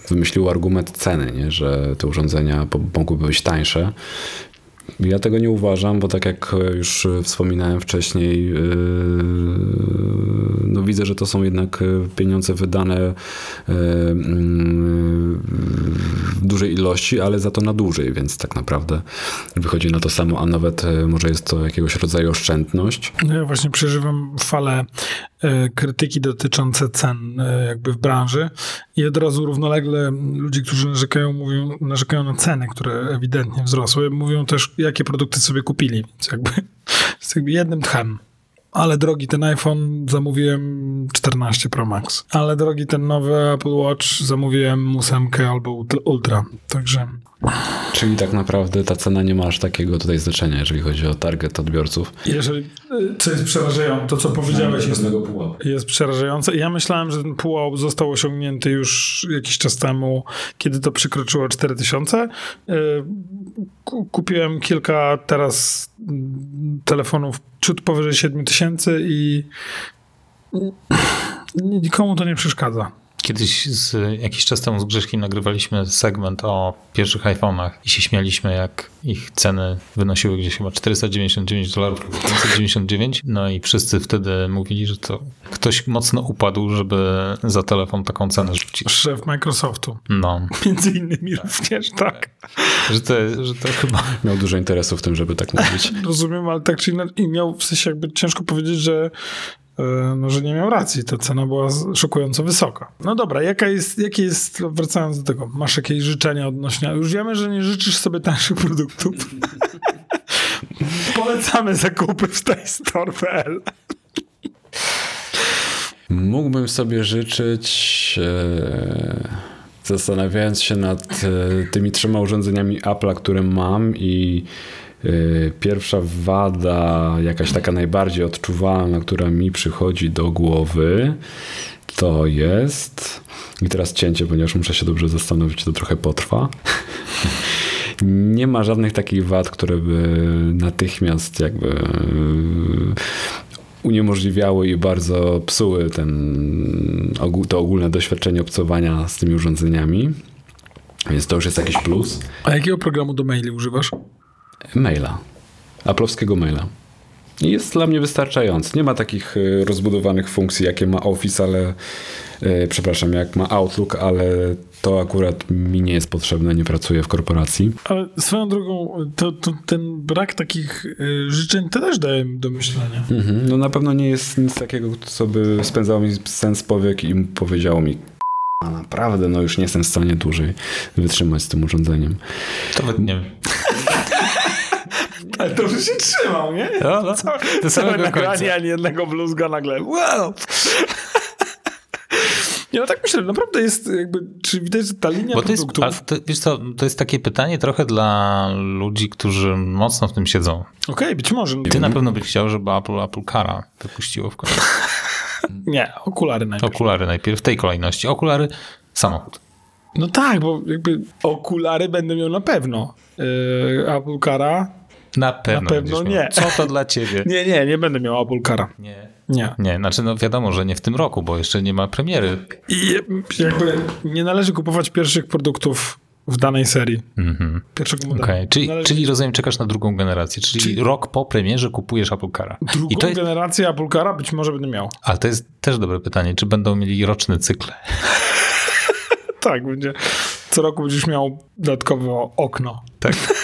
wymyśliło argument ceny, nie? że te urządzenia mogłyby być tańsze. Ja tego nie uważam, bo tak jak już wspominałem wcześniej, yy, no widzę, że to są jednak pieniądze wydane yy, w dużej ilości, ale za to na dłużej, więc tak naprawdę wychodzi na to samo, a nawet yy, może jest to jakiegoś rodzaju oszczędność. No ja właśnie przeżywam falę krytyki dotyczące cen jakby w branży i od razu równolegle ludzie, którzy narzekają, mówią, narzekają na ceny, które ewidentnie wzrosły, mówią też, jakie produkty sobie kupili. Więc jakby, jest jakby jednym tchem. Ale drogi, ten iPhone zamówiłem 14 Pro Max. Ale drogi ten nowy Apple Watch zamówiłem ósemkę albo Ultra, także... Czyli tak naprawdę ta cena nie ma aż takiego tutaj znaczenia, jeżeli chodzi o target odbiorców. Jeżeli, y, co jest przerażające, to co powiedziałeś jest, jest przerażające. Ja myślałem, że ten pułap został osiągnięty już jakiś czas temu, kiedy to przekroczyło 4000. Y, kupiłem kilka teraz mm, telefonów ciut powyżej 7000 i nikomu to nie przeszkadza. Kiedyś z, jakiś czas temu z Grześkiem nagrywaliśmy segment o pierwszych iPhone'ach i się śmialiśmy, jak ich ceny wynosiły gdzieś chyba 499 dolarów, 599. No i wszyscy wtedy mówili, że to ktoś mocno upadł, żeby za telefon taką cenę rzucić. Szef Microsoftu. No. Między innymi tak. również, tak. Że to, że to chyba... Miał dużo interesu w tym, żeby tak mówić. Rozumiem, ale tak czy inaczej miał w sensie jakby ciężko powiedzieć, że no, że nie miał racji, ta cena była szokująco wysoka. No dobra, jaka jest, jakie jest, wracając do tego, masz jakieś życzenia odnośnie, już wiemy, że nie życzysz sobie tańszych produktów. Polecamy zakupy w staystore.pl Mógłbym sobie życzyć, e, zastanawiając się nad e, tymi trzema urządzeniami Apple'a, które mam i pierwsza wada, jakaś taka najbardziej odczuwalna, która mi przychodzi do głowy, to jest. I teraz cięcie, ponieważ muszę się dobrze zastanowić, to trochę potrwa. Nie ma żadnych takich wad, które by natychmiast jakby y, uniemożliwiały i bardzo psuły ten, to ogólne doświadczenie obcowania z tymi urządzeniami. Więc to już jest jakiś plus. A jakiego programu do maili używasz? Maila. Aplowskiego maila. I jest dla mnie wystarczający. Nie ma takich e, rozbudowanych funkcji, jakie ma Office, ale e, przepraszam, jak ma Outlook, ale to akurat mi nie jest potrzebne, nie pracuję w korporacji. Ale swoją drogą, to, to ten brak takich e, życzeń też daje do myślenia. Mhm. No na pewno nie jest nic takiego, co by spędzało mi sens powiek i powiedziało mi a naprawdę, no już nie jestem w stanie dłużej wytrzymać z tym urządzeniem. To nie wiem. Ale to już się trzymał, nie? No, no. Całe, to całe nagranie, ani jednego bluzga nagle. Wow! Nie, no tak myślę, naprawdę jest jakby, czy widać, że ta linia Bo to jest, to, wiesz co, to jest takie pytanie trochę dla ludzi, którzy mocno w tym siedzą. Okej, okay, być może. Ty na pewno byś chciał, żeby Apple, Apple Cara wypuściło w końcu. Nie, okulary najpierw. Okulary najpierw, w tej kolejności. Okulary, samochód. No tak, bo jakby okulary będę miał na pewno. Yy, Apple Cara na pewno, Na pewno nie. Co to dla ciebie? nie, nie, nie będę miał Apple Cara. Nie. Nie. Nie, znaczy no wiadomo, że nie w tym roku, bo jeszcze nie ma premiery. I jakby nie należy kupować pierwszych produktów w danej serii. Mm-hmm. Pierwszego modelu. Okay. Czyli, należy... czyli rozumiem, czekasz na drugą generację, czyli, czyli... rok po premierze kupujesz Apple Cara. Drugą I to jest... generację Apple Cara być może będę miał. Ale to jest też dobre pytanie, czy będą mieli roczny cykl? tak, będzie. Co roku będziesz miał dodatkowe okno. Tak.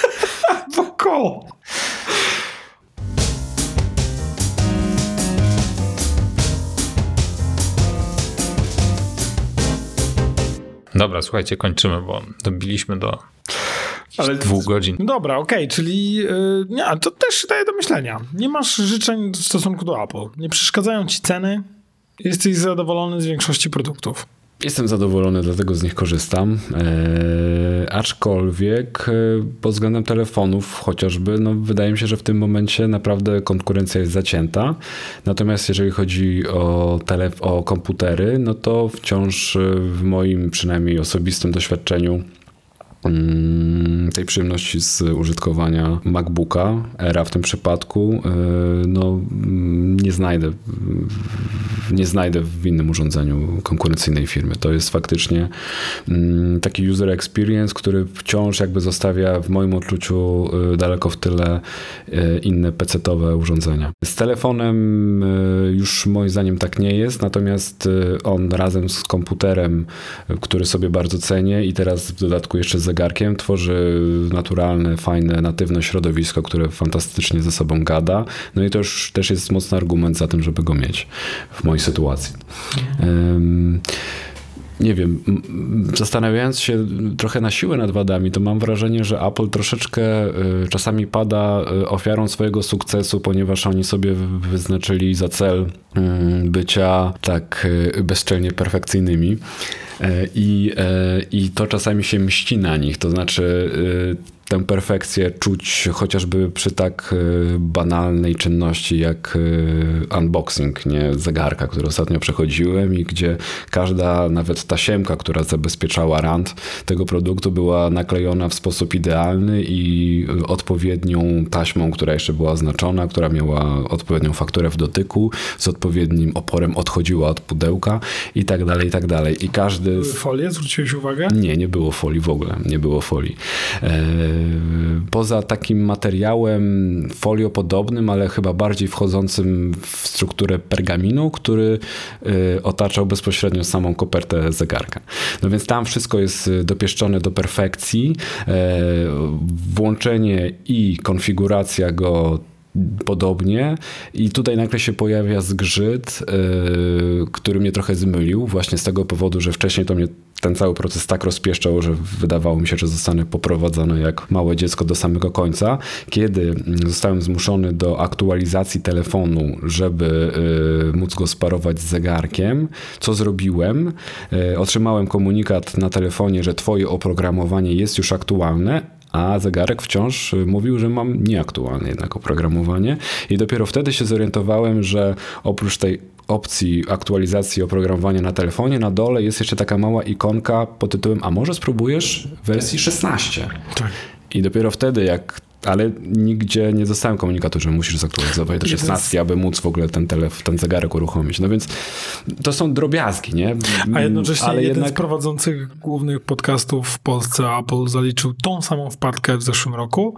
Wokoło. Dobra, słuchajcie, kończymy, bo dobiliśmy do ale dwóch godzin. Dobra, okej, okay, czyli yy, nie, to też daje do myślenia. Nie masz życzeń w stosunku do Apple. Nie przeszkadzają ci ceny. Jesteś zadowolony z większości produktów. Jestem zadowolony, dlatego z nich korzystam. Eee, aczkolwiek e, pod względem telefonów chociażby, no wydaje mi się, że w tym momencie naprawdę konkurencja jest zacięta. Natomiast jeżeli chodzi o, o komputery, no to wciąż w moim przynajmniej osobistym doświadczeniu tej przyjemności z użytkowania MacBooka Era w tym przypadku, e, no mm, nie znajdę, nie znajdę w innym urządzeniu konkurencyjnej firmy. To jest faktycznie mm, taki user experience, który wciąż jakby zostawia w moim odczuciu e, daleko w tyle e, inne PC-owe urządzenia. Z telefonem już moim zdaniem tak nie jest, natomiast on razem z komputerem, który sobie bardzo cenię i teraz w dodatku jeszcze z zegarkiem, tworzy naturalne, fajne, natywne środowisko, które fantastycznie ze sobą gada. No i to już też jest mocny argument za tym, żeby go mieć w mojej sytuacji. Um, nie wiem, zastanawiając się trochę na siłę nad wadami, to mam wrażenie, że Apple troszeczkę y, czasami pada y, ofiarą swojego sukcesu, ponieważ oni sobie wyznaczyli za cel mm, bycia tak y, bezczelnie perfekcyjnymi. I, I to czasami się mści na nich, to znaczy tę perfekcję czuć chociażby przy tak e, banalnej czynności jak e, unboxing, nie zegarka, który ostatnio przechodziłem i gdzie każda, nawet tasiemka, która zabezpieczała rand tego produktu była naklejona w sposób idealny i odpowiednią taśmą, która jeszcze była oznaczona, która miała odpowiednią fakturę w dotyku, z odpowiednim oporem odchodziła od pudełka i tak dalej, i tak dalej. I każdy... Były folie? Zwróciłeś uwagę? Nie, nie było folii w ogóle, nie było folii. E poza takim materiałem foliopodobnym, ale chyba bardziej wchodzącym w strukturę pergaminu, który y, otaczał bezpośrednio samą kopertę zegarka. No więc tam wszystko jest dopieszczone do perfekcji. Włączenie i konfiguracja go podobnie i tutaj nagle się pojawia zgrzyt, yy, który mnie trochę zmylił właśnie z tego powodu, że wcześniej to mnie ten cały proces tak rozpieszczał, że wydawało mi się, że zostanę poprowadzony jak małe dziecko do samego końca. Kiedy zostałem zmuszony do aktualizacji telefonu, żeby yy, móc go sparować z zegarkiem, co zrobiłem? Yy, otrzymałem komunikat na telefonie, że twoje oprogramowanie jest już aktualne, a zegarek wciąż y, mówił, że mam nieaktualne jednak oprogramowanie i dopiero wtedy się zorientowałem, że oprócz tej opcji aktualizacji oprogramowania na telefonie, na dole jest jeszcze taka mała ikonka pod tytułem a może spróbujesz wersji 16? Tak. I dopiero wtedy, jak ale nigdzie nie dostałem komunikatu, że musisz zaktualizować do 16, aby móc w ogóle ten, telef, ten zegarek uruchomić. No więc to są drobiazgi, nie? A jednocześnie ale jeden jednak... z prowadzących głównych podcastów w Polsce, Apple, zaliczył tą samą wpadkę w zeszłym roku,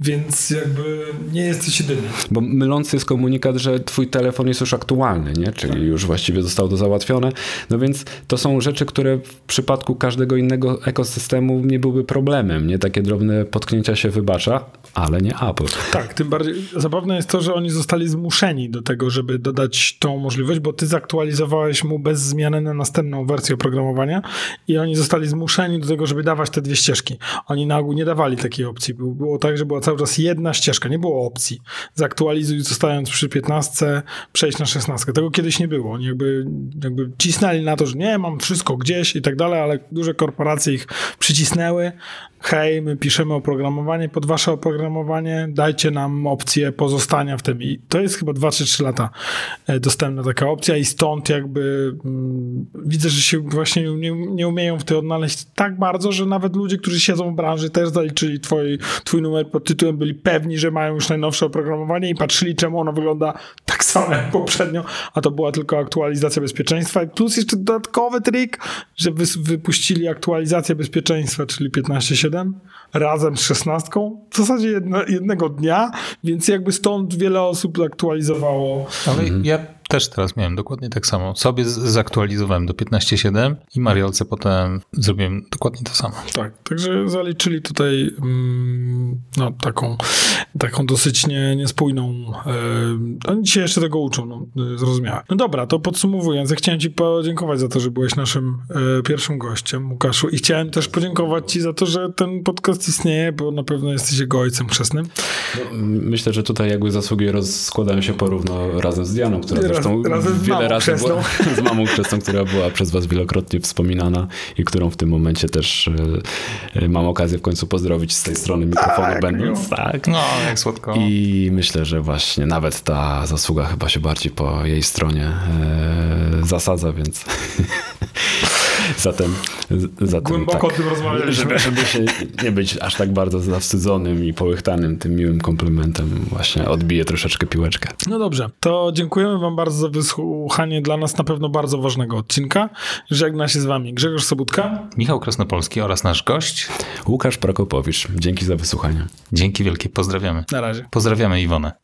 więc jakby nie jesteś jedyny. Bo mylący jest komunikat, że twój telefon jest już aktualny, nie? Czyli tak. już właściwie zostało to załatwione. No więc to są rzeczy, które w przypadku każdego innego ekosystemu nie byłyby problemem, nie? Takie drobne potknięcia się wybacza, ale nie Apple. Tak, tym bardziej zabawne jest to, że oni zostali zmuszeni do tego, żeby dodać tą możliwość, bo ty zaktualizowałeś mu bez zmiany na następną wersję oprogramowania i oni zostali zmuszeni do tego, żeby dawać te dwie ścieżki. Oni na ogół nie dawali takiej opcji. Było tak, że była cały czas jedna ścieżka, nie było opcji. Zaktualizuj zostając przy 15, przejść na 16. Tego kiedyś nie było. Oni jakby, jakby cisnęli na to, że nie, mam wszystko gdzieś i tak dalej, ale duże korporacje ich przycisnęły, hej, my piszemy oprogramowanie pod wasze oprogramowanie, dajcie nam opcję pozostania w tym. I to jest chyba 2 czy 3 lata e, dostępna taka opcja i stąd jakby mm, widzę, że się właśnie nie, nie umieją w tym odnaleźć tak bardzo, że nawet ludzie, którzy siedzą w branży też zaliczyli twój, twój numer pod tytułem, byli pewni, że mają już najnowsze oprogramowanie i patrzyli, czemu ono wygląda tak samo jak poprzednio, a to była tylko aktualizacja bezpieczeństwa. Plus jeszcze dodatkowy trik, że wy, wypuścili aktualizację bezpieczeństwa, czyli 15.7 razem z szesnastką w zasadzie jedno, jednego dnia, więc jakby stąd wiele osób aktualizowało. Ale mhm. ja też teraz miałem dokładnie tak samo. Sobie zaktualizowałem do 15.7 i Mariolce potem zrobiłem dokładnie to samo. Tak, także zaliczyli tutaj mm, no, taką, taką dosyć nie, niespójną. E, oni dzisiaj jeszcze tego uczą, no, zrozumiałem. No dobra, to podsumowując, ja chciałem ci podziękować za to, że byłeś naszym e, pierwszym gościem, Łukaszu, i chciałem też podziękować ci za to, że ten podcast istnieje, bo na pewno jesteś jego ojcem chrzestnym. No, myślę, że tutaj jakby zasługi rozkładają się porówno razem z Dianą, która zresztą razem z wiele razy była, z mamą chrzestną, która była przez was wielokrotnie wspominana i którą w tym momencie też e, mam okazję w końcu pozdrowić z tej strony mikrofonu tak, będąc. Tak. No, jak słodko. I myślę, że właśnie nawet ta zasługa chyba się bardziej po jej stronie e, zasadza, więc Zatem, zatem Głęboko tak, o tym rozmawialiśmy. Żeby, żeby się nie być aż tak bardzo zawstydzonym i połychtanym tym miłym komplementem, właśnie odbije troszeczkę piłeczkę. No dobrze, to dziękujemy wam bardzo za wysłuchanie dla nas na pewno bardzo ważnego odcinka. Żegna się z wami Grzegorz Sobutka, Michał Krasnopolski oraz nasz gość Łukasz Prokopowicz. Dzięki za wysłuchanie. Dzięki wielkie, pozdrawiamy. Na razie. Pozdrawiamy Iwonę.